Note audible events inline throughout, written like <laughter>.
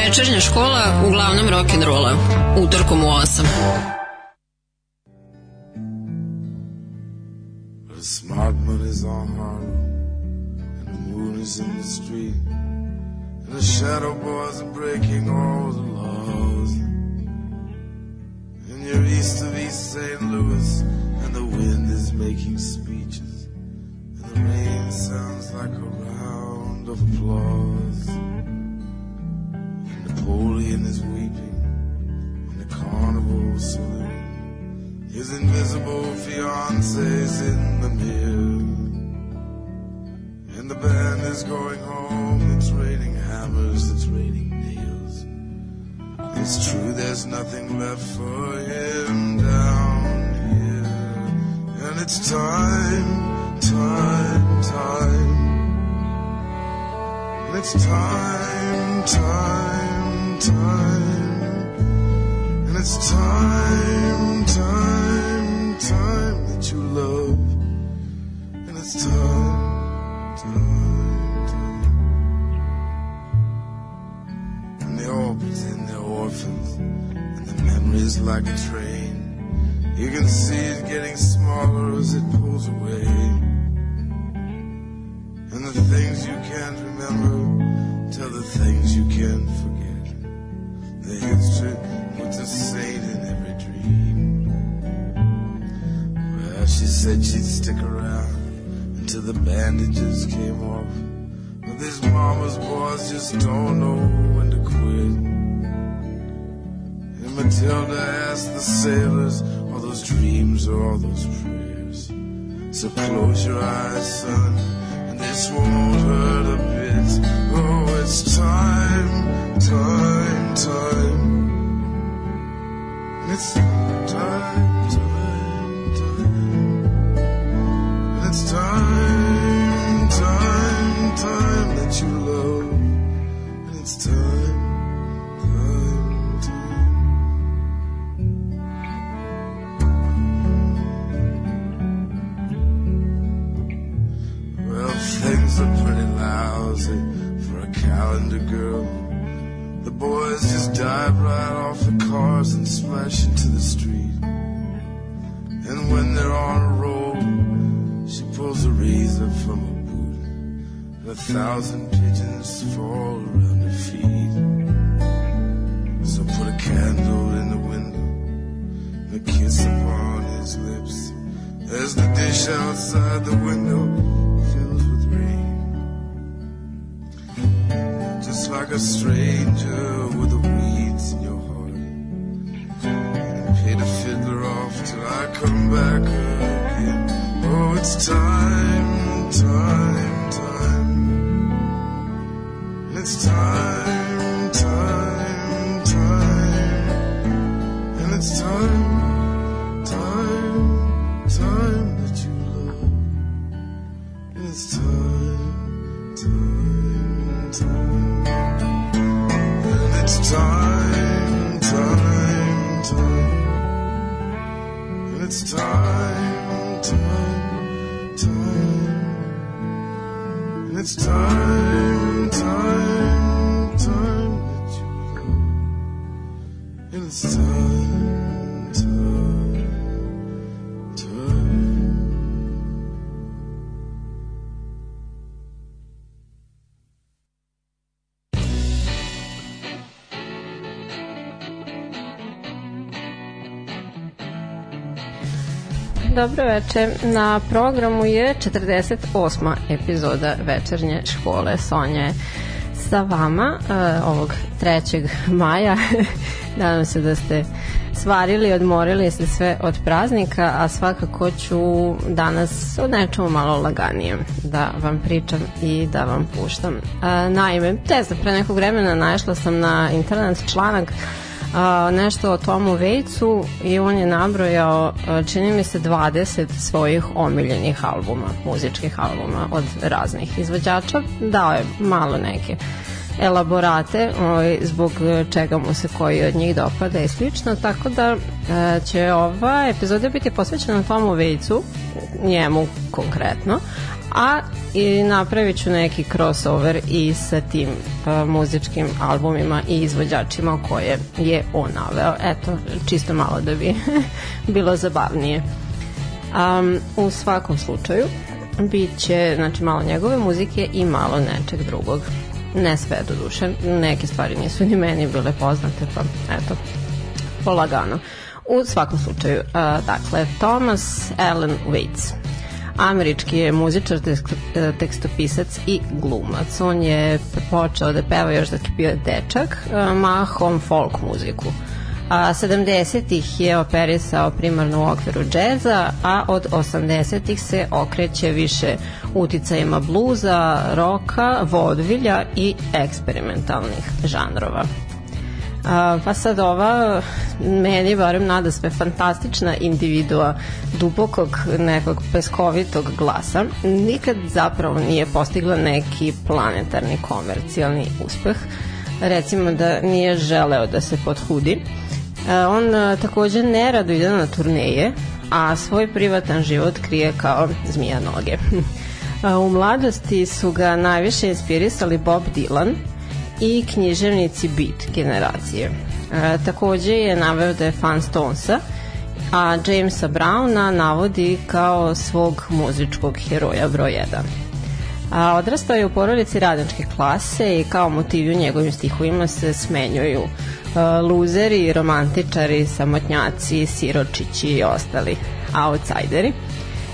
Večernja škola uglavnom rock'n'rolla. Utorkom u 8. The smart money's on Harlem, and the moon is in the street, and the shadow boys are breaking all the laws. And you're east of East St. Louis, and the wind is making speeches, and the rain sounds like a round of applause. Napoleon is weeping in the carnival saloon. His invisible fiance's in the mirror. And the band is going home. It's raining hammers, it's raining nails. It's true, there's nothing left for him down here. And it's time, time, time. It's time, time, time. And it's time, time, time that you love. And it's time, time, time. And they all pretend they're orphans. And the memory's like a train. You can see it getting smaller as it pulls away. And the things you can't remember tell the things you can't forget. Said she'd stick around until the bandages came off. But these mama's boys just don't know when to quit. And Matilda asked the sailors, all those dreams or all those prayers. So close your eyes, son, and this won't hurt a bit. Oh, it's time, time, time. It's time, time, it's time, time, time that you love. And it's time, time, time. Well, things are pretty lousy for a calendar girl. The boys just dive right off the cars and splash into the street. And when they're on a pulls a razor from her boot. A thousand pigeons fall around her feet. So put a candle in the window a kiss upon his lips. As the dish outside the window fills with rain. Just like a stranger with the weeds in your heart. And pay the fiddler off till I come back it's time, time, Dobro veče. Na programu je 48. epizoda večernje škole Sonja je sa vama uh, ovog 3. maja. <laughs> Nadam se da ste svarili, odmorili se sve od praznika, a svakako ću danas o nečemu malo laganijem da vam pričam i da vam puštam. Uh, naime, tezda pre nekog vremena našla sam na internet članak a, nešto o Tomu Vejcu i on je nabrojao, a, čini mi se, 20 svojih omiljenih albuma, muzičkih albuma od raznih izvođača. Dao je malo neke elaborate ovaj, zbog čega mu se koji od njih dopada i slično, tako da e, će ova epizoda biti posvećena Tomu Vejcu, njemu konkretno, a i napravit ću neki crossover i sa tim uh, muzičkim albumima i izvođačima koje je on naveo. Eto, čisto malo da bi <laughs> bilo zabavnije. Um, u svakom slučaju, bit će znači, malo njegove muzike i malo nečeg drugog. Ne sve do duše, neke stvari nisu ni meni bile poznate, pa eto, polagano. U svakom slučaju, uh, dakle, Thomas Allen Waits američki je muzičar, tekstopisac i glumac. On je počeo da peva još dok je bio dečak, mahom folk muziku. A 70-ih je operisao primarno u okviru džeza, a od 80-ih se okreće više uticajima bluza, roka, vodvilja i eksperimentalnih žanrova. A, pa sad ova, meni barem nada sve fantastična individua dubokog nekog peskovitog glasa nikad zapravo nije postigla neki planetarni komercijalni uspeh. Recimo da nije želeo da se podhudi. A, on a, takođe nerado ide na turneje, a svoj privatan život krije kao zmija noge. <laughs> U mladosti su ga najviše inspirisali Bob Dylan, i književnici Beat generacije. E, takođe je naveo da je fan Stonesa, a Jamesa Browna navodi kao svog muzičkog heroja broj 1. A odrastao je u porodici radničke klase i kao motivi u njegovim stihovima se smenjuju luzeri, romantičari, samotnjaci, siročići i ostali outsideri.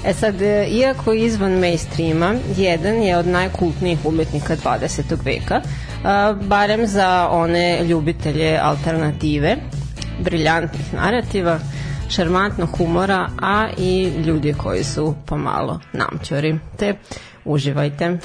E sad, e, iako izvan mainstreama, jedan je od najkultnijih umetnika 20. veka, barem za one ljubitelje alternative, briljantnih narativa, šarmantnog humora, a i ljudi koji su pomalo namćori. Te uživajte.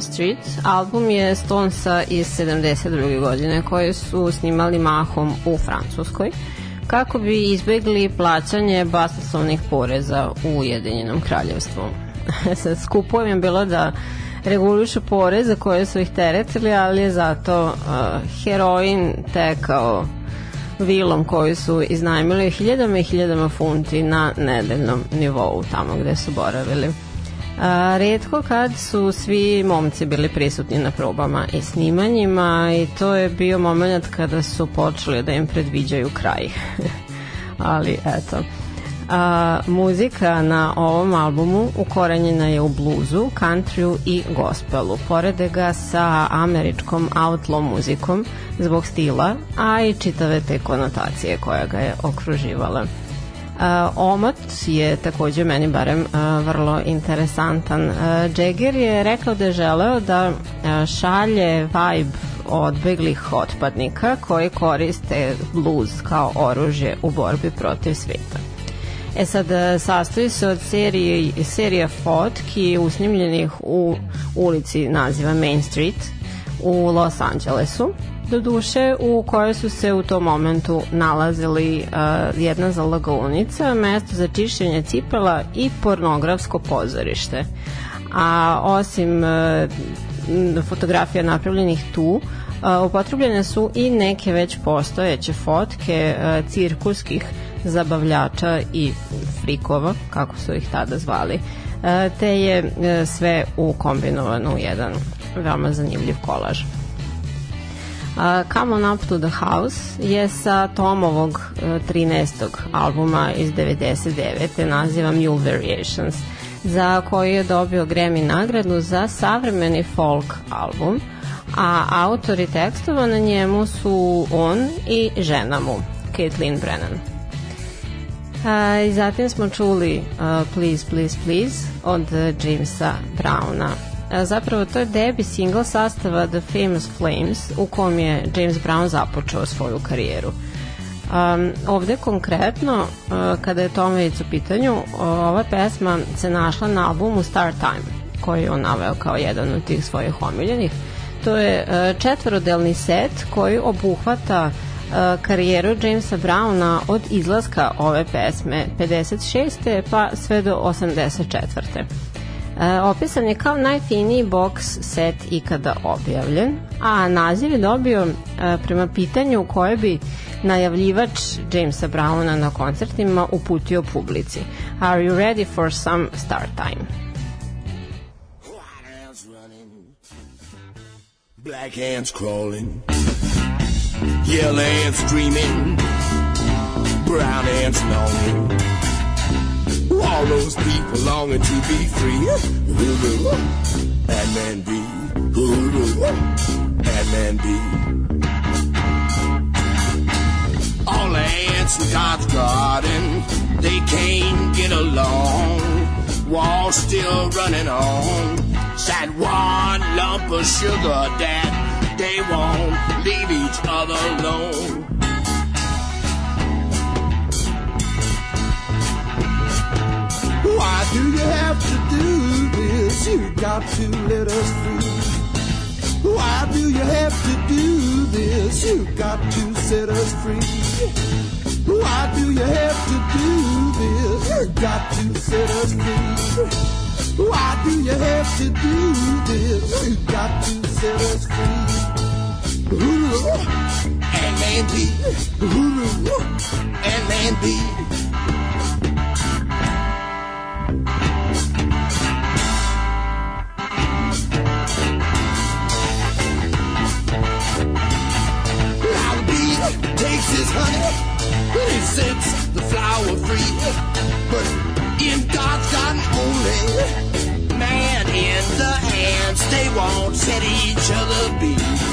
Main Street album je Stonesa iz 72. godine koje su snimali mahom u Francuskoj kako bi izbegli plaćanje basnoslovnih poreza u Ujedinjenom kraljevstvu. <laughs> Sad, skupo im je bilo da regulišu poreze koje su ih teretili, ali je zato uh, heroin tekao vilom koju su iznajmili hiljadama i hiljadama funti na nedeljnom nivou tamo gde su boravili. A, redko kad su svi momci bili prisutni na probama i snimanjima i to je bio moment kada su počeli da im predviđaju kraj. <laughs> Ali eto. A, muzika na ovom albumu ukorenjena je u bluzu, countryu i gospelu. Porede ga sa američkom outlaw muzikom zbog stila, a i čitave te konotacije koja ga je okruživala. Omot je takođe meni barem vrlo interesantan. Jagger je rekao da je želeo da šalje vibe odbeglih otpadnika koji koriste blues kao oružje u borbi protiv sveta. E sad, sastoji se od serije, serija fotki usnimljenih u ulici naziva Main Street u Los Angelesu do duše u kojoj su se u tom momentu nalazili uh, jedna zalagaunica, mesto za čišćenje cipela i pornografsko pozorište. A osim uh, fotografija napravljenih tu, uh, upotrebljene su i neke već postojeće fotke uh, cirkuskih zabavljača i frikova, kako su ih tada zvali, te je sve ukombinovano u jedan veoma zanimljiv kolaž. Uh, Come on up to the house je sa Tomovog uh, 13. albuma iz 99. naziva Mule Variations za koji je dobio Grammy nagradu za savremeni folk album a autori tekstova na njemu su on i žena mu Caitlin Brennan A, I zatim smo čuli uh, Please, Please, Please od uh, Jamesa Browna zapravo to je debi single sastava The Famous Flames u kom je James Brown započeo svoju karijeru. Um, ovde konkretno, uh, kada je Tomovic u pitanju, uh, ova pesma se našla na albumu Star Time, koji je on naveo kao jedan od tih svojih omiljenih. To je uh, četvorodelni set koji obuhvata uh, karijeru Jamesa Browna od izlaska ove pesme 56. pa sve do 84. E, opisan je kao najfiniji box set ikada objavljen, a naziv je dobio e, prema pitanju koje bi najavljivač Jamesa Browna na koncertima uputio publici. Are you ready for some start time? Black ants crawling, yellow ants dreaming, brown ants longing. All those people longing to be free. And man be, and man be. All the ants in God's garden, they can't get along. Walls still running on. That one lump of sugar that they won't leave each other alone. Do you have to do this? You got to let us free. Why do you have to do this? You got to set us free. Why do you have to do this? You got to set us free. Why do you have to do this? You got to set us free. Ooh, and man be, ooh, and man six, the flower free, But in God's garden only, man and the ants they won't set each other free.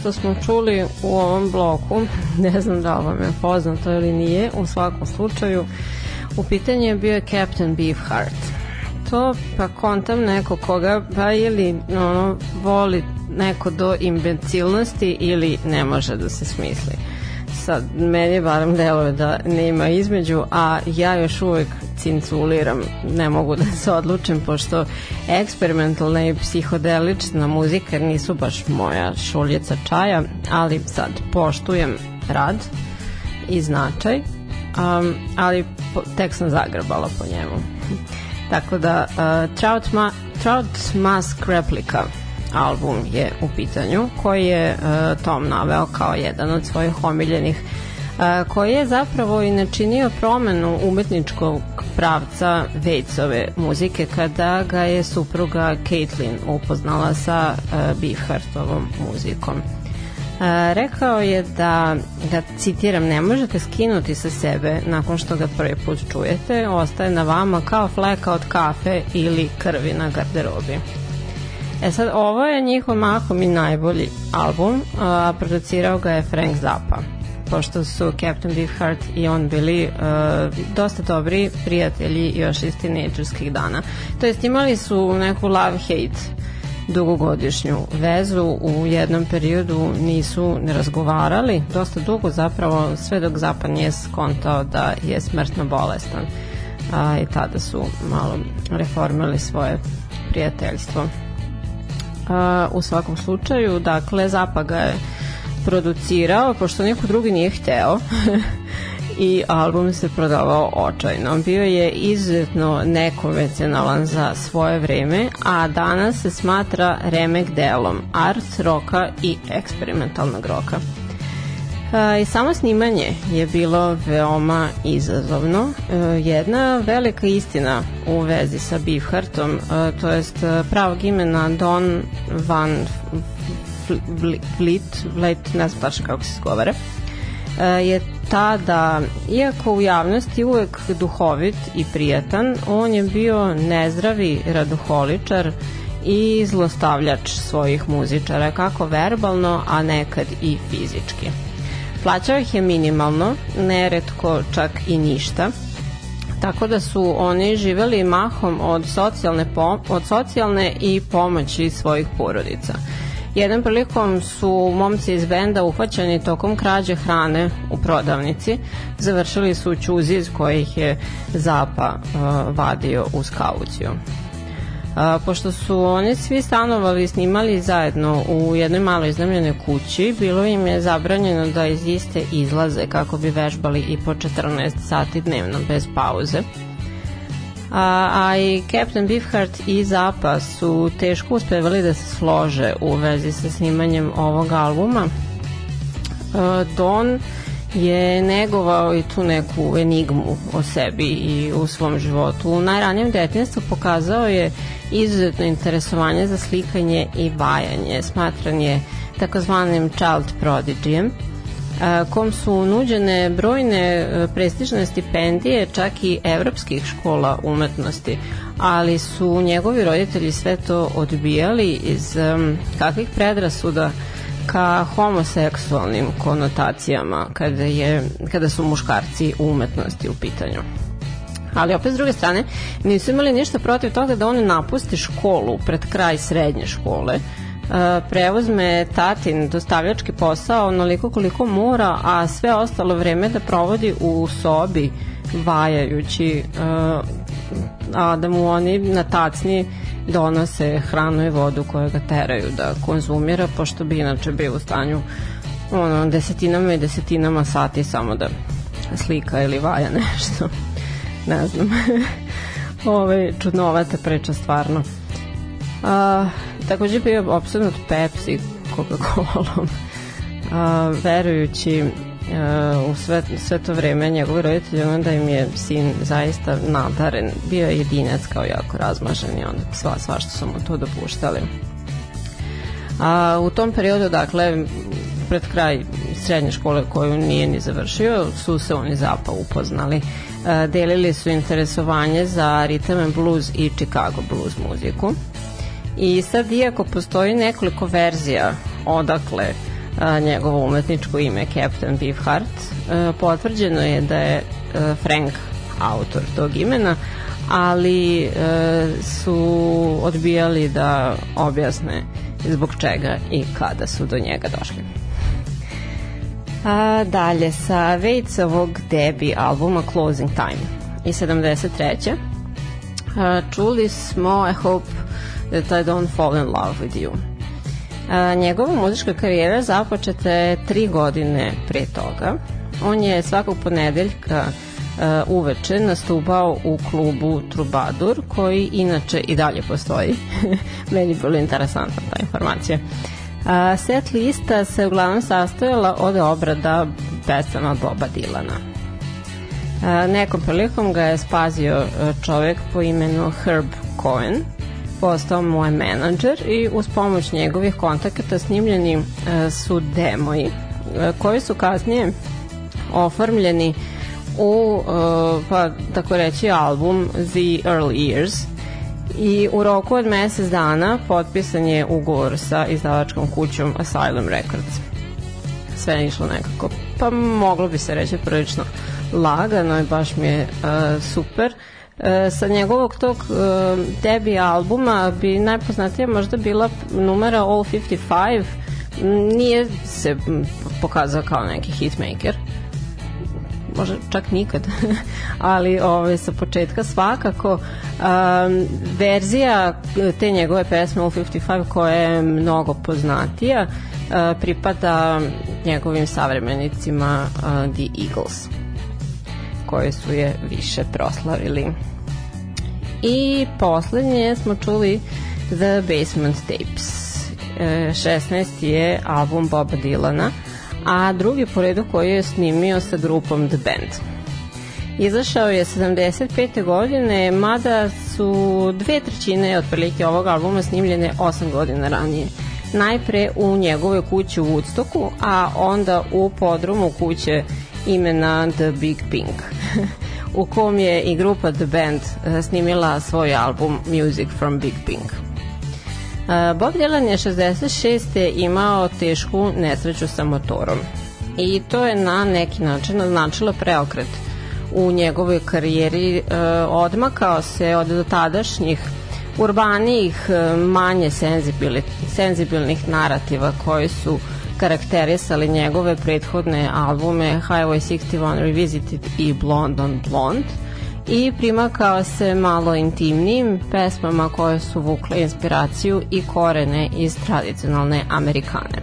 što smo čuli u ovom bloku, <laughs> ne znam da vam je poznato ili nije, u svakom slučaju, u pitanju je bio Captain Beefheart. To pa kontam neko koga pa ili ono, voli neko do imbecilnosti ili ne može da se smisli. Sad, meni barem deluje da nema između, a ja još uvek cinculiram, ne mogu da se odlučim, pošto eksperimentalna i psihodelična muzika nisu baš moja šuljica čaja, ali sad poštujem rad i značaj, um, ali po, tek sam zagrebala po njemu. <laughs> Tako da, uh, Trout, Ma Trout Mask Replica album je u pitanju, koji je uh, Tom naveo kao jedan od svojih omiljenih uh, koji je zapravo i načinio promenu umetničkog pravca Vejcove muzike kada ga je supruga Caitlin upoznala sa uh, Beefheartovom muzikom. Uh, rekao je da, da citiram, ne možete skinuti sa sebe nakon što ga prvi put čujete, ostaje na vama kao fleka od kafe ili krvi na garderobi. E sad, ovo je njihov mahom i najbolji album, a producirao ga je Frank Zappa pošto su Captain Beefheart i on bili uh, dosta dobri prijatelji još iz tinejdžerskih dana. To jest imali su neku love-hate dugogodišnju vezu u jednom periodu nisu ne razgovarali dosta dugo zapravo sve dok Zappa nije skontao da je smrtno bolestan a, i tada su malo reformili svoje prijateljstvo a, u svakom slučaju dakle Zappa ga je producirao pošto niko drugi nije hteo <laughs> i album se prodavao očajno. Bio je izuzetno nekonvencionalan za svoje vreme, a danas se smatra remek delom art roka i eksperimentalnog roka. I samo snimanje je bilo veoma izazovno. E, jedna velika istina u vezi sa Beefheartom, e, to jest pravog imena Don Van Vliet, Vliet, ne znam tačno kako se sgovara, e, je ta da, iako u javnosti uvek duhovit i prijatan, on je bio nezdravi radoholičar i zlostavljač svojih muzičara, kako verbalno, a nekad i fizički. Plaćao ih je minimalno, neretko čak i ništa, tako da su oni živeli mahom od socijalne, od socijalne i pomoći svojih porodica. Jednom prilikom su momci iz benda uhvaćeni tokom krađe hrane u prodavnici. Završili su čuzi iz kojih je Zapa uh, vadio uz kauciju. Uh, pošto su oni svi stanovali i snimali zajedno u jednoj maloj iznajmljenoj kući, bilo im je zabranjeno da iz iste izlaze kako bi vežbali i po 14 sati dnevno bez pauze a, a i Captain Beefheart i Zappa su teško uspevali da se slože u vezi sa snimanjem ovog albuma. A, Don je negovao i tu neku enigmu o sebi i u svom životu. U najranijem detinstvu pokazao je izuzetno interesovanje za slikanje i vajanje. Smatran je takozvanim child prodigijem kom su nuđene brojne e, prestižne stipendije čak i evropskih škola umetnosti, ali su njegovi roditelji sve to odbijali iz um, kakvih predrasuda ka homoseksualnim konotacijama kada, je, kada su muškarci u umetnosti u pitanju. Ali opet s druge strane nisu imali ništa protiv toga da on napusti školu pred kraj srednje škole, uh, preuzme tatin dostavljački posao onoliko koliko mora, a sve ostalo vreme da provodi u sobi vajajući a da mu oni na tacni donose hranu i vodu koje ga teraju da konzumira, pošto bi inače bio u stanju ono, desetinama i desetinama sati samo da slika ili vaja <laughs> nešto. ne znam. <laughs> Ove čudnovata priča stvarno. Uh, takođe bio obsednut Pepsi Coca-Colom. Uh, verujući uh, u sve, sve to vreme njegovi roditelji onda im je sin zaista nadaren. Bio je jedinac kao jako razmažen i onda sva, sva što su mu to dopuštali. A u tom periodu dakle pred kraj srednje škole koju nije ni završio su se oni zapa upoznali. Delili su interesovanje za rhythm and blues i Chicago blues muziku I sad, iako postoji nekoliko verzija odakle a, njegovo umetničko ime Captain Beefheart, a, potvrđeno je da je a, Frank autor tog imena, ali e, su odbijali da objasne zbog čega i kada su do njega došli. A, dalje, sa Vejcovog debi albuma Closing Time i 73. A, čuli smo I Hope That I Don't Fall in Love With You. A, njegova muzička karijera započeta je tri godine pre toga. On je svakog ponedeljka uh, uveče nastupao u klubu Trubadur, koji inače i dalje postoji. <laughs> Meni je bilo interesantna ta informacija. A, set lista se uglavnom sastojala od obrada pesama Boba Dilana. A, nekom prilikom ga je spazio čovek po imenu Herb Cohen, postao moj menadžer i uz pomoć njegovih kontakata snimljeni e, su demoji e, koji su kasnije oformljeni u, pa tako reći, album The Early Years – i u roku od mesec dana potpisan je ugovor sa izdavačkom kućom Asylum Records. Sve je išlo nekako, pa moglo bi se reći prilično lagano i baš mi je super. Uh, sa njegovog tog uh, debi albuma bi najpoznatija možda bila numera All 55 nije se pokazao kao neki hitmaker. Možda čak nikad, <laughs> ali ove, sa početka svakako. Um, verzija te njegove pesme All 55 koja je mnogo poznatija uh, pripada njegovim savremenicima uh, The Eagles koji su je više proslavili. I poslednje smo čuli The Basement Tapes. Uh, 16. je album Boba Dylana uh, a drugi po redu koji je snimio sa grupom The Band. Izašao je 75. godine, mada su dve trećine otprilike ovog albuma snimljene 8 godina ranije. Najpre u njegove kući u Woodstocku, a onda u podrumu kuće imena The Big Pink, u kom je i grupa The Band eh, snimila svoj album Music from Big Pink. Bob Dylan je 66. imao tešku nesreću sa motorom i to je na neki način naznačilo preokret u njegovoj karijeri e, odmakao se od dotadašnjih urbanijih, manje senzibilnih, narativa koji su karakterisali njegove prethodne albume Highway 61 Revisited i Blonde on Blonde i primakao se malo intimnijim pesmama koje su vukle inspiraciju i korene iz tradicionalne Amerikane.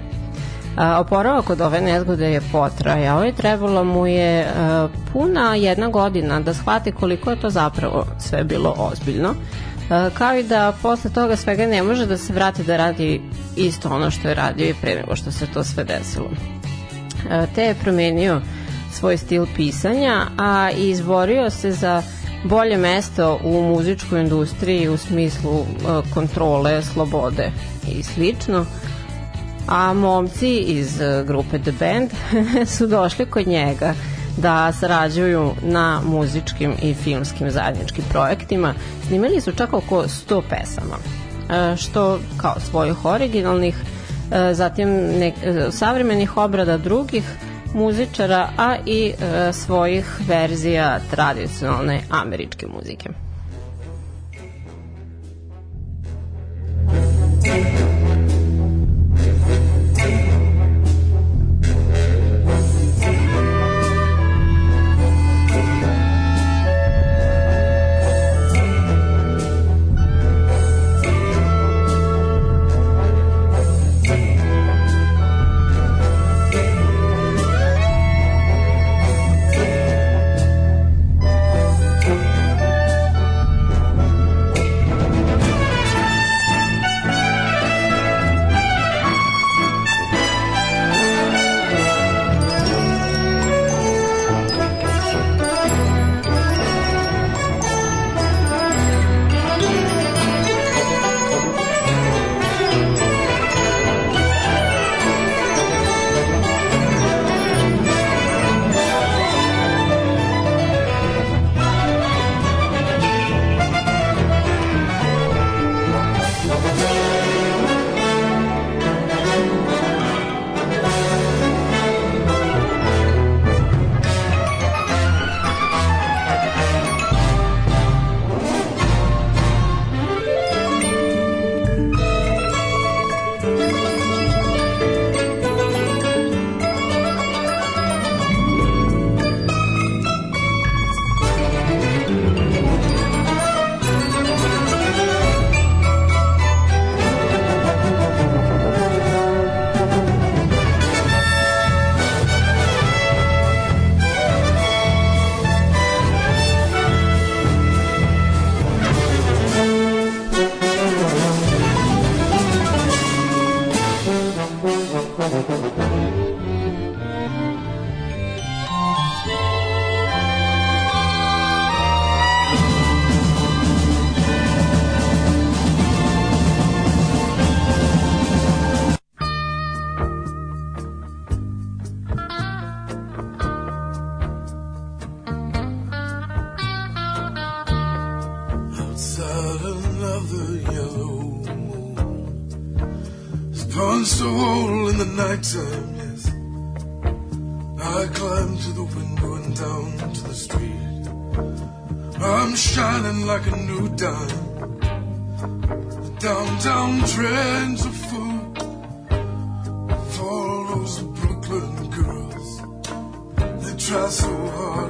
Oporavak od ove nezgode je potrajao i trebalo mu je puna jedna godina da shvati koliko je to zapravo sve bilo ozbiljno kao i da posle toga svega ne može da se vrati da radi isto ono što je radio i pre nego što se to sve desilo. Te je promenio svoj stil pisanja, a izborio se za bolje mesto u muzičkoj industriji u smislu uh, kontrole, slobode i slično. A momci iz grupe The Band <laughs> su došli kod njega da sarađuju na muzičkim i filmskim zajedničkim projektima. Snimili su čak oko 100 pesama, uh, što kao svojih originalnih, zatim nek, savremenih obrada drugih, muzičara, a i e, svojih verzija tradicionalne američke muzike. so suas ruas.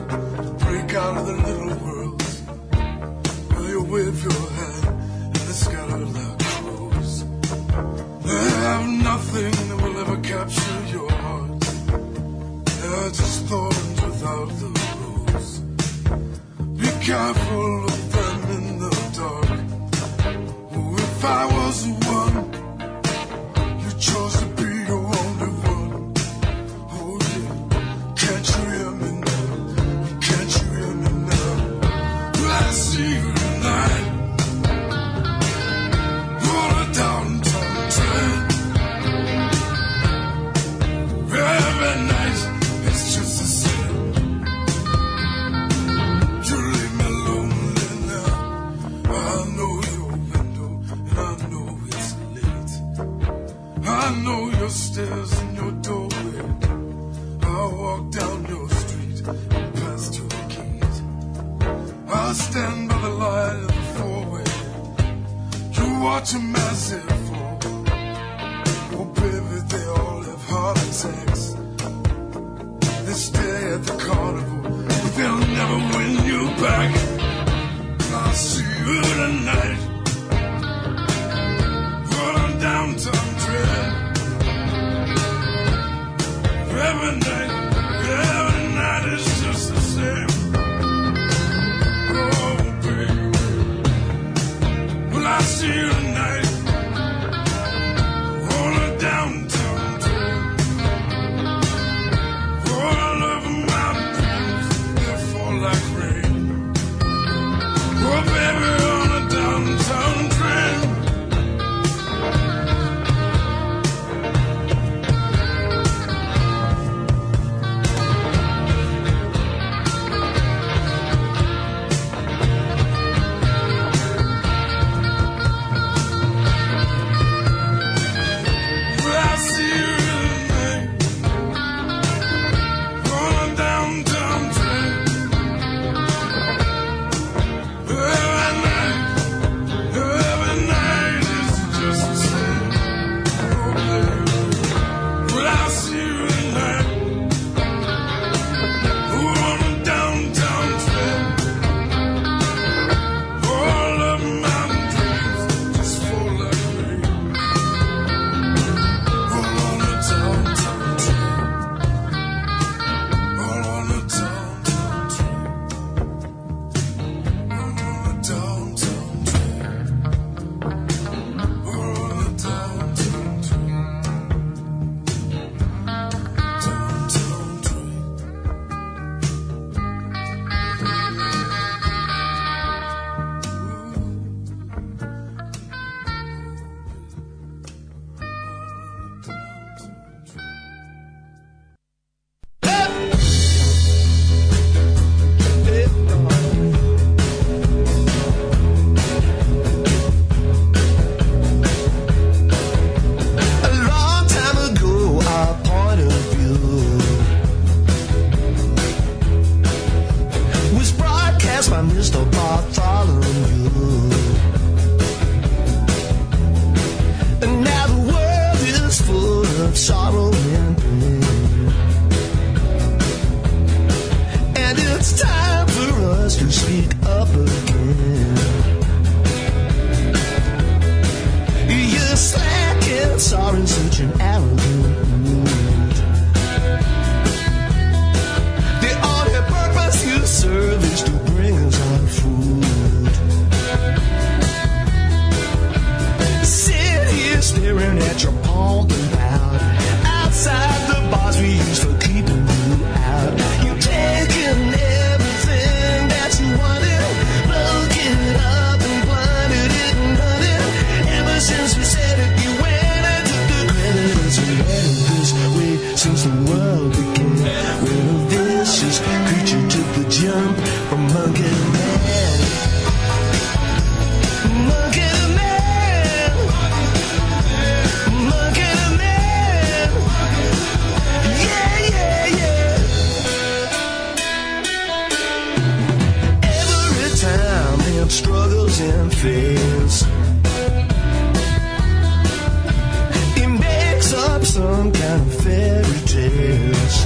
Some kind of fairy tales.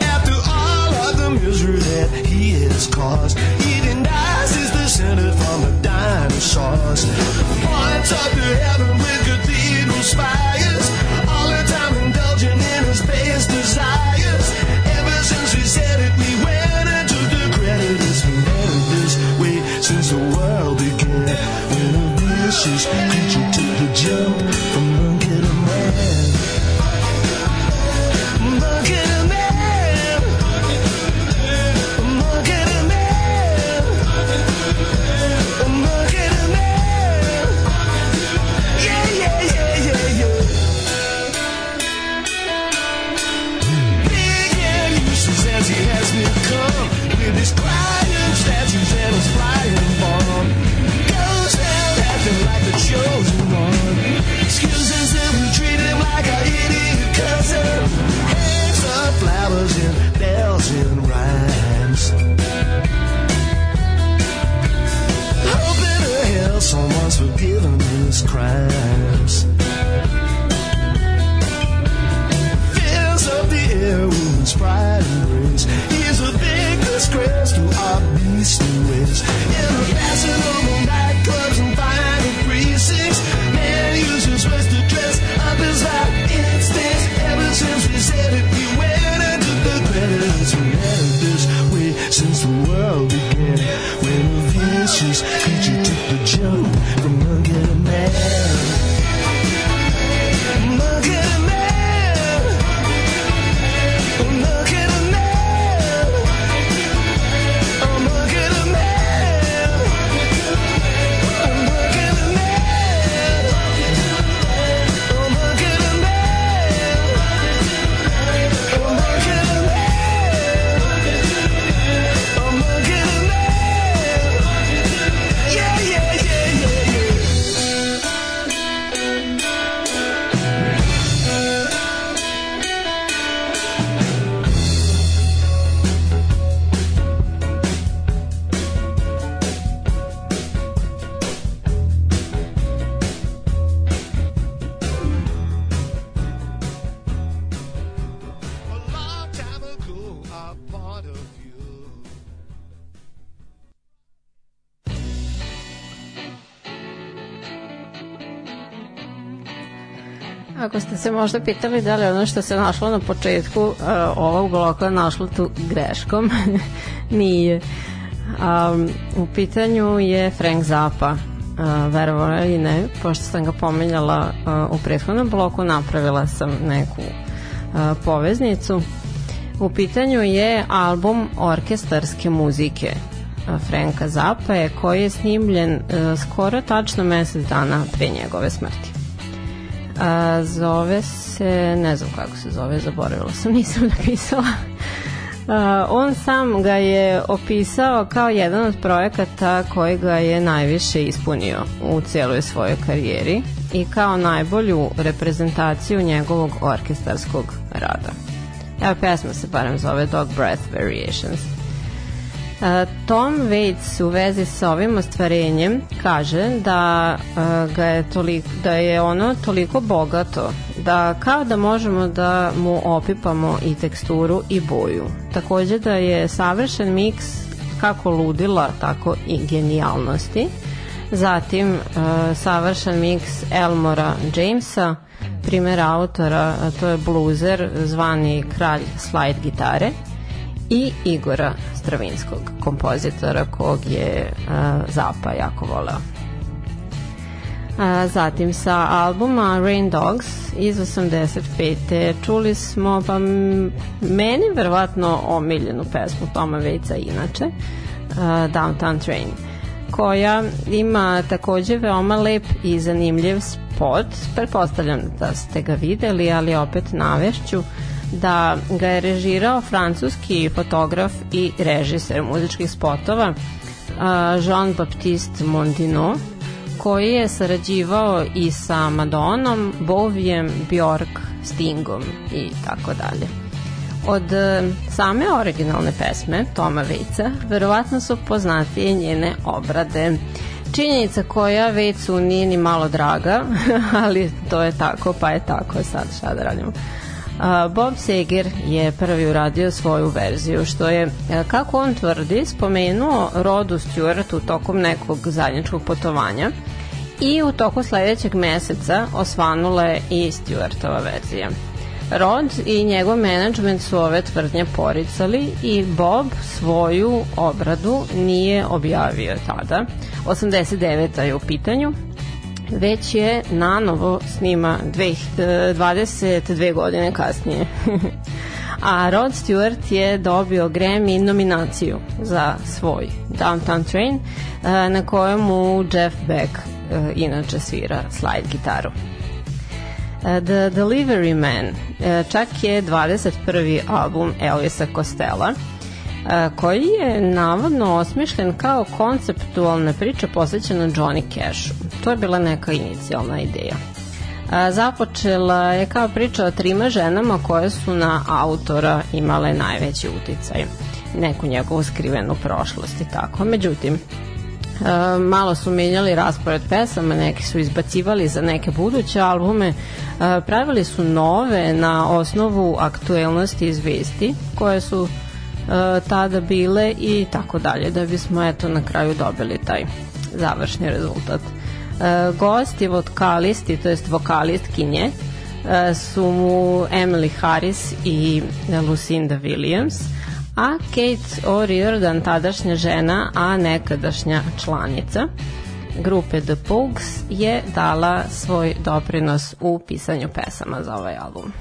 After all of the misery that he has caused, he denies his descended from the dinosaurs. Points up to heaven with cathedral spires, Ako ste se možda pitali da li ono što se našlo na početku uh, ovog bloka našlo tu greškom, <laughs> nije. Um, u pitanju je Frank Zappa, uh, verovano ili ne, pošto sam ga pomenjala uh, u prethodnom bloku, napravila sam neku uh, poveznicu. U pitanju je album orkestarske muzike Franka Zappa koji je snimljen skoro tačno mesec dana pre njegove smrti. A, zove se, ne znam kako se zove, zaboravila sam, <laughs> nisam napisala. A, on sam ga je opisao kao jedan od projekata koji ga je najviše ispunio u cijeloj svojoj karijeri i kao najbolju reprezentaciju njegovog orkestarskog rada. Evo pesma se barem zove Dog Breath Variations. Tom Waits u vezi sa ovim ostvarenjem kaže da ga je toliko, da je ono toliko bogato da kao da možemo da mu opipamo i teksturu i boju. Takođe da je savršen miks kako ludila, tako i genijalnosti. Zatim savršen miks Elmora Jamesa, primer autora, to je bluzer zvani kralj slide gitare i Igora Stravinskog, kompozitora kog je a, Zapa jako voleo. A, zatim sa albuma Rain Dogs iz 85. čuli smo pa meni verovatno omiljenu pesmu Toma Vejca inače a, Downtown Train koja ima takođe veoma lep i zanimljiv spot pretpostavljam da ste ga videli ali opet navešću da ga je režirao francuski fotograf i režiser muzičkih spotova Jean-Baptiste Mondino koji je sarađivao i sa Madonom, Bovijem, Bjork, Stingom i tako dalje. Od e, same originalne pesme Toma Vejca verovatno su poznatije njene obrade. Činjenica koja Vejcu nije ni malo draga, <laughs> ali to je tako, pa je tako sad šta da radimo. Bob Seger je prvi uradio svoju verziju, što je, e, kako on tvrdi, spomenuo Rodu Stewartu tokom nekog zajedničkog putovanja i u toku sledećeg meseca osvanula je i Stewartova verzija. Rod i njegov menadžment su ove tvrdnje poricali i Bob svoju obradu nije objavio tada. 89. je u pitanju, već je nanovo snima dve, 22 godine kasnije. <laughs> A Rod Stewart je dobio Grammy nominaciju za svoj Downtown Train eh, na kojemu Jeff Beck eh, inače svira slide gitaru. The Delivery Man čak je 21. album Elvisa Costello koji je navodno osmišljen kao konceptualna priča posvećena Johnny Cashu. To je bila neka inicijalna ideja. Započela je kao priča o trima ženama koje su na autora imale najveći uticaj neku njegovu skrivenu prošlost i tako. Međutim, malo su menjali raspored pesama, neki su izbacivali za neke buduće albume, pravili su nove na osnovu aktuelnosti iz vesti koje su tada bile i tako dalje, da bismo eto na kraju dobili taj završni rezultat. Gosti vokalisti, to jest vokalistkinje, su mu Emily Harris i Lucinda Williams, a Kate O'Riordan, tadašnja žena, a nekadašnja članica grupe The Pogues, je dala svoj doprinos u pisanju pesama za ovaj album.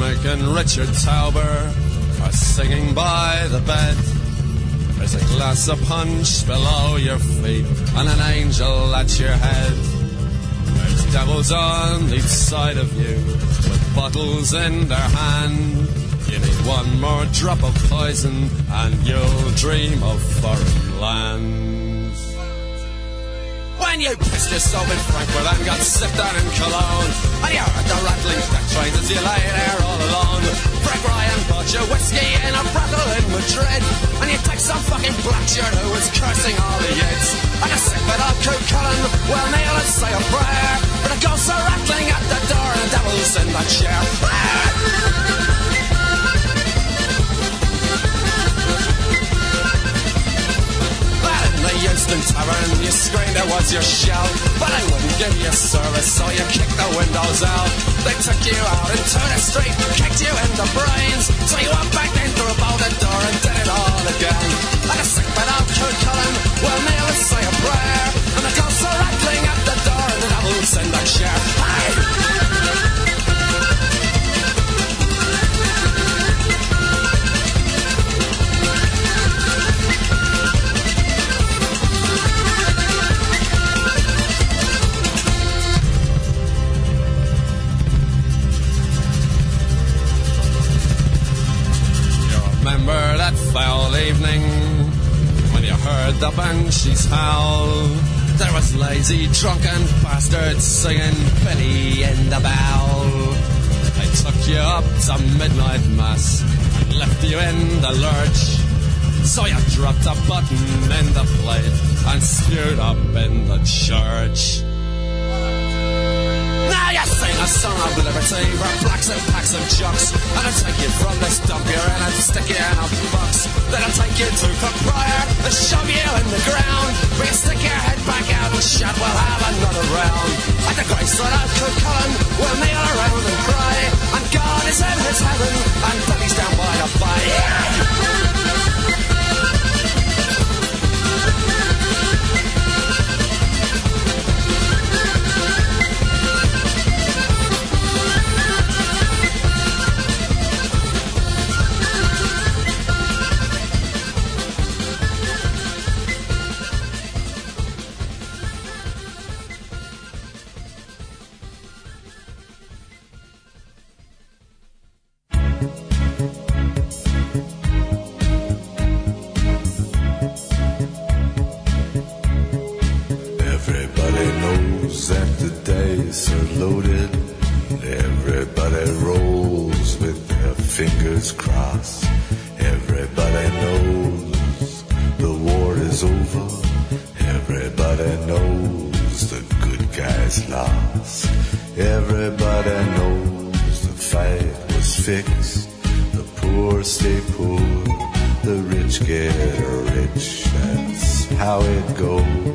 McCormick and Richard Tauber are singing by the bed. There's a glass of punch below your feet and an angel at your head. There's devils on each side of you with bottles in their hand. You need one more drop of poison and you'll dream of foreign lands. When you pissed yourself in Frankfurt and got sick down in Cologne And you heard the rattling deck trains as you lay there all alone. Frank Ryan bought you whiskey in a brothel in Madrid. And you take some fucking black shirt who was cursing all the yids And a sick bit of Coop Cullen, well kneel and say a prayer. But it goes are rattling at the door and the devil's in the chair ah! Euston Tavern, you screamed it was your show, but I wouldn't give you service, so you kicked the windows out. They took you out into the street, kicked you in the brains, so you went back in through about the door and did it all again. Like a sick of Kurt Cullen, well kneel and say a prayer, and the ghosts are rattling at the door, and the devil's in the chair. Hey! Heard the banshees howl. There was lazy, drunken bastards singing Billy in the Bowl. They took you up to midnight mass and left you in the lurch. So you dropped a button in the plate and spewed up in the church. A song of liberty for blacks and packs of jocks. And I'll take you from this dump you're in and stick you in a box. Then I'll take you to Proprior and shove you in the ground. You stick your head back out and shout, we'll have another round. At the of Cook Cullen, we'll kneel around and cry. And God is in his heaven, and Billy's down by the fire. dice are loaded. Everybody rolls with their fingers crossed. Everybody knows the war is over. Everybody knows the good guys lost. Everybody knows the fight was fixed. The poor stay poor. The rich get rich. That's how it goes.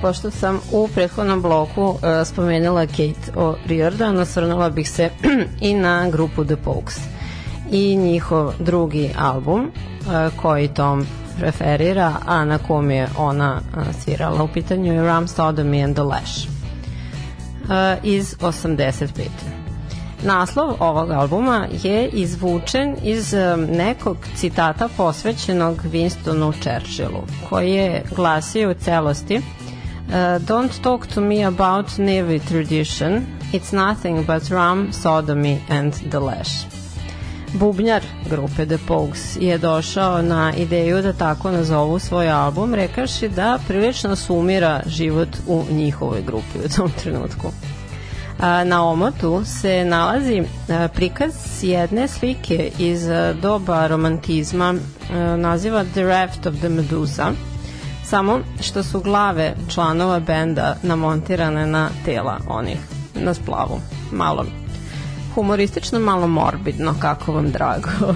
Pošto sam u prethodnom bloku uh, spomenula Kate O'Riordan, osvrnula bih se <clears throat> i na grupu The Pokes i njihov drugi album uh, koji Tom referira, a na kom je ona uh, svirala. U pitanju je Ram Sodomy and the Lash uh, iz 85. Naslov ovog albuma je izvučen iz nekog citata posvećenog Winstonu Churchillu, koji je glasio u celosti uh, Don't talk to me about Navy tradition, it's nothing but rum, sodomy and the lash. Bubnjar grupe The Pogues je došao na ideju da tako nazovu svoj album, rekaši da prilično sumira život u njihovoj grupi u tom trenutku. A, Na omotu se nalazi a, prikaz jedne slike iz a, doba romantizma, naziva The Raft of the Medusa, samo što su glave članova benda namontirane na tela onih na splavu. Malo humoristično, malo morbidno, kako vam drago. <laughs>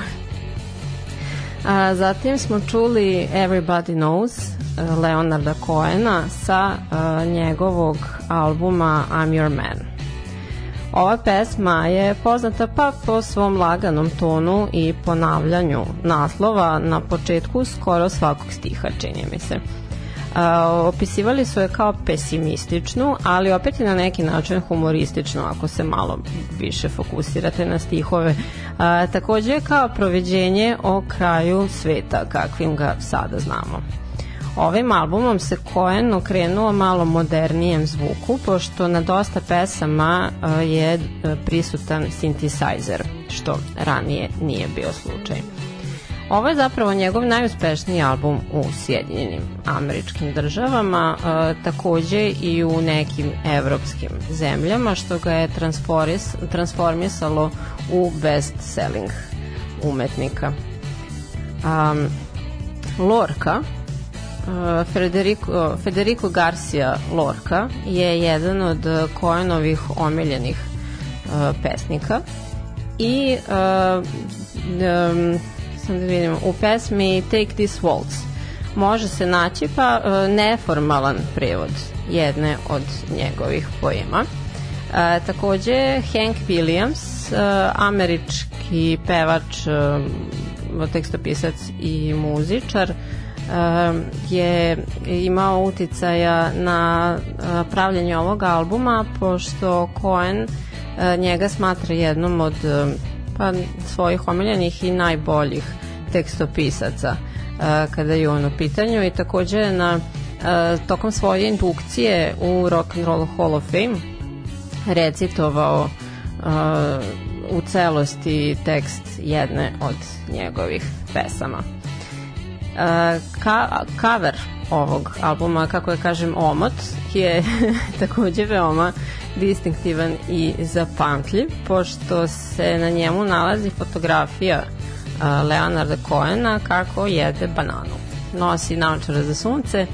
A, zatim smo čuli Everybody Knows a, Leonarda Coena sa a, njegovog albuma I'm Your Man. Ova pesma je poznata pa po svom laganom tonu i ponavljanju naslova na početku skoro svakog stiha, čini mi se. Opisivali su je kao pesimističnu, ali opet je na neki način humorističnu ako se malo više fokusirate na stihove. Uh, takođe kao proveđenje o kraju sveta kakvim ga sada znamo. Ovim albumom se Cohen okrenuo malo modernijem zvuku, pošto na dosta pesama je prisutan synthesizer, što ranije nije bio slučaj. Ovo je zapravo njegov najuspešniji album u Sjedinjenim američkim državama, e, takođe i u nekim evropskim zemljama, što ga je transformisalo u best-selling umetnika. Um, Lorca, uh, Federico, Federico Garcia Lorca je jedan od Koenovih omiljenih uh, pesnika i uh, um, sam da vidim, u pesmi Take This Waltz može se naći pa uh, neformalan prevod jedne od njegovih poema. E, takođe Hank Williams, uh, američki pevač, uh, tekstopisac i muzičar, je imao uticaja na pravljanje ovog albuma, pošto Cohen njega smatra jednom od pa svojih omiljenih i najboljih tekstopisaca uh, kada je on u pitanju i takođe na uh, tokom svoje indukcije u Rock and Roll Hall of Fame recitovao uh, u celosti tekst jedne od njegovih pesama. Ka, cover ovog albuma, kako je kažem, omot, je <laughs> takođe veoma distinktivan i zapamtljiv, pošto se na njemu nalazi fotografija Leonarda Coena kako jede bananu. Nosi naočare za sunce,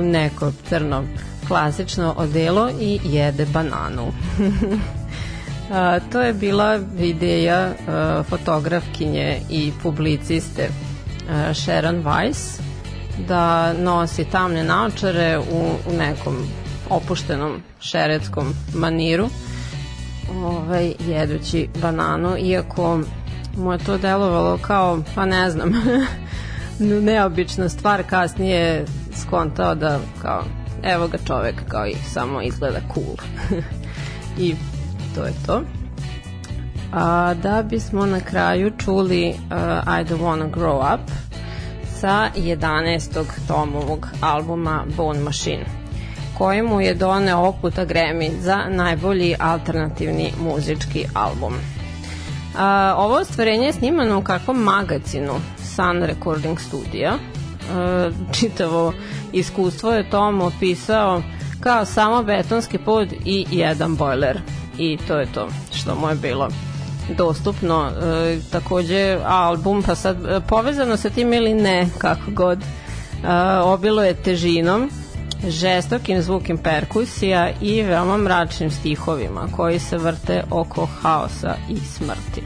neko crno klasično odelo i jede bananu. <laughs> To je bila ideja fotografkinje i publiciste Sharon Weiss da nosi tamne naočare u, u nekom opuštenom šeretskom maniru ovaj, jedući bananu, iako mu je to delovalo kao, pa ne znam, <laughs> neobična stvar, kasnije skontao da kao, evo ga čovek kao i samo izgleda cool. <laughs> I to je to. A, da bismo na kraju čuli uh, I Don't Wanna Grow Up sa 11. tomovog albuma Bone Machine koji mu je doneo ovog puta Grammy za najbolji alternativni muzički album. A, ovo ostvarenje je snimano u kakvom magazinu Sun Recording Studio. A, čitavo iskustvo je Tom opisao kao samo betonski pod i jedan bojler. I to je to što mu je bilo dostupno. E, takođe album, pa sad povezano sa tim ili ne, kako god, e, obilo je težinom žestokim zvukim perkusija i veoma mračnim stihovima koji se vrte oko haosa i smrti.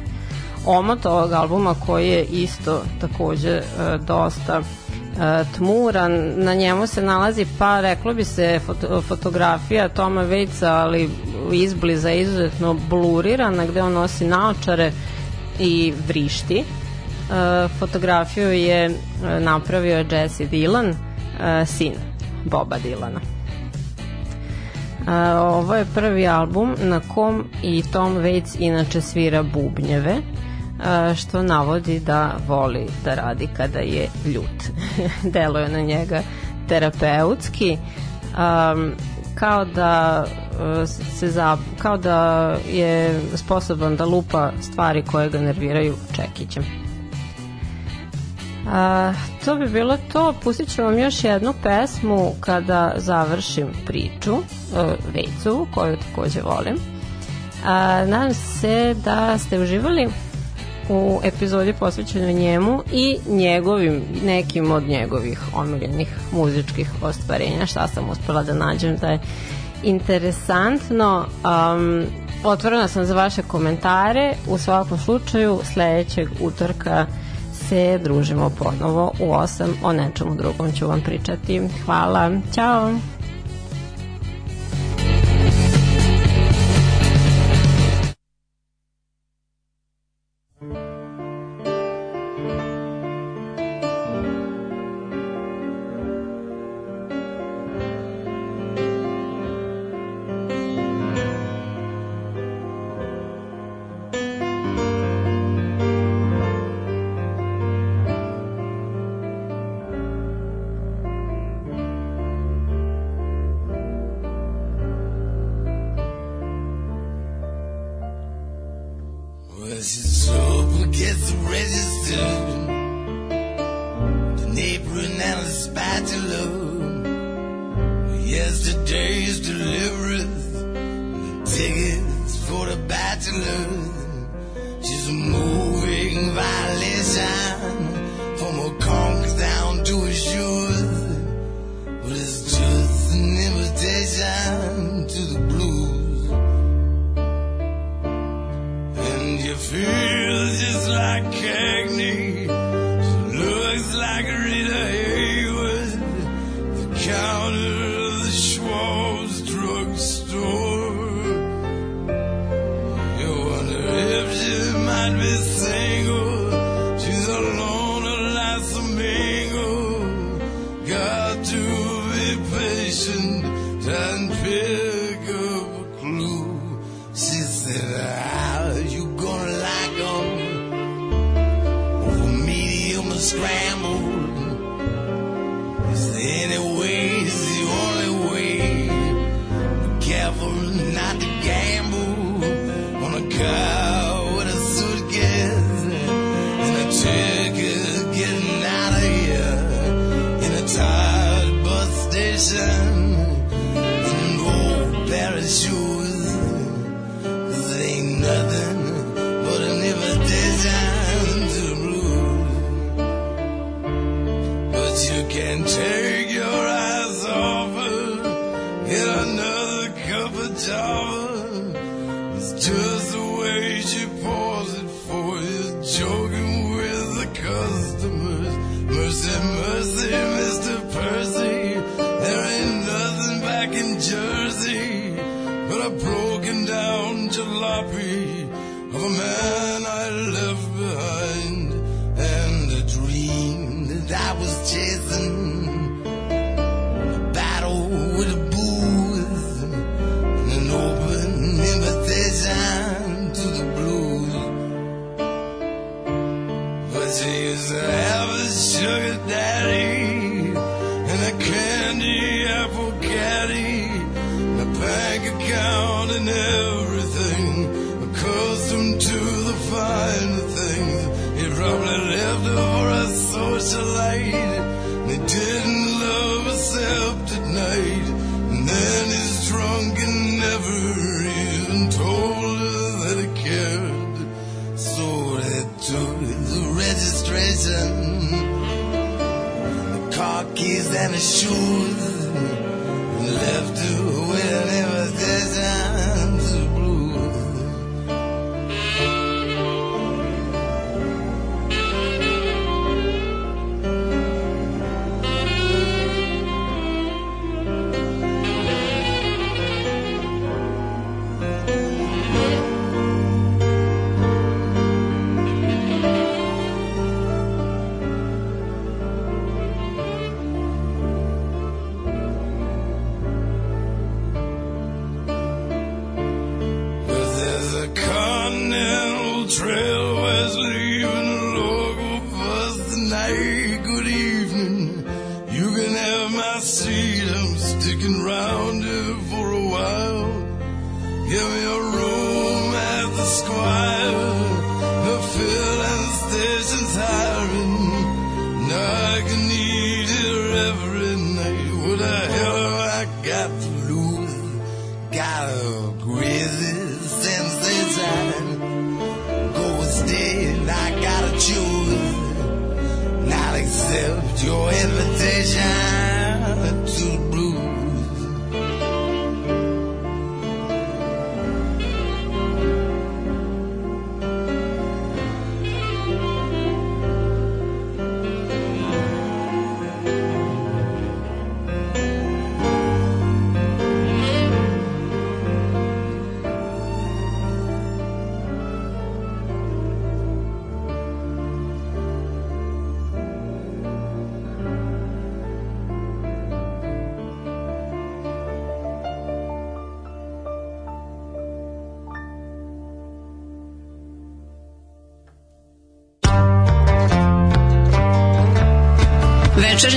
Omot ovog albuma koji je isto takođe e, dosta e, tmuran, na njemu se nalazi pa reklo bi se foto, fotografija Toma Vejca, ali izbliza izuzetno blurirana gde on nosi naočare i vrišti. E, fotografiju je e, napravio Jesse Dylan, e, sin Boba Dylana. A, ovo je prvi album na kom i Tom Waits inače svira bubnjeve, što navodi da voli da radi kada je ljut. <laughs> Deluje na njega terapeutski, kao da se za, kao da je sposoban da lupa stvari koje ga nerviraju čekićem. A, to bi bilo to. Pustit ću vam još jednu pesmu kada završim priču, e, Vejcovu, koju takođe volim. A, nadam se da ste uživali u epizodi posvećenoj njemu i njegovim, nekim od njegovih omiljenih muzičkih ostvarenja, šta sam uspela da nađem da je interesantno. Um, otvorena sam za vaše komentare. U svakom slučaju, sledećeg utorka se družimo ponovo u 8. O nečemu drugom ću vam pričati. Hvala. Ćao. Was Russian trooplicates registered. The neighboring and the spy. Yesterday's deliverance. Tickets for the bachelor. She's a moving violation. isolated. They didn't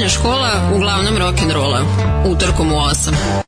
škola uglavnom rock'n'rolla. Utorkom u 8.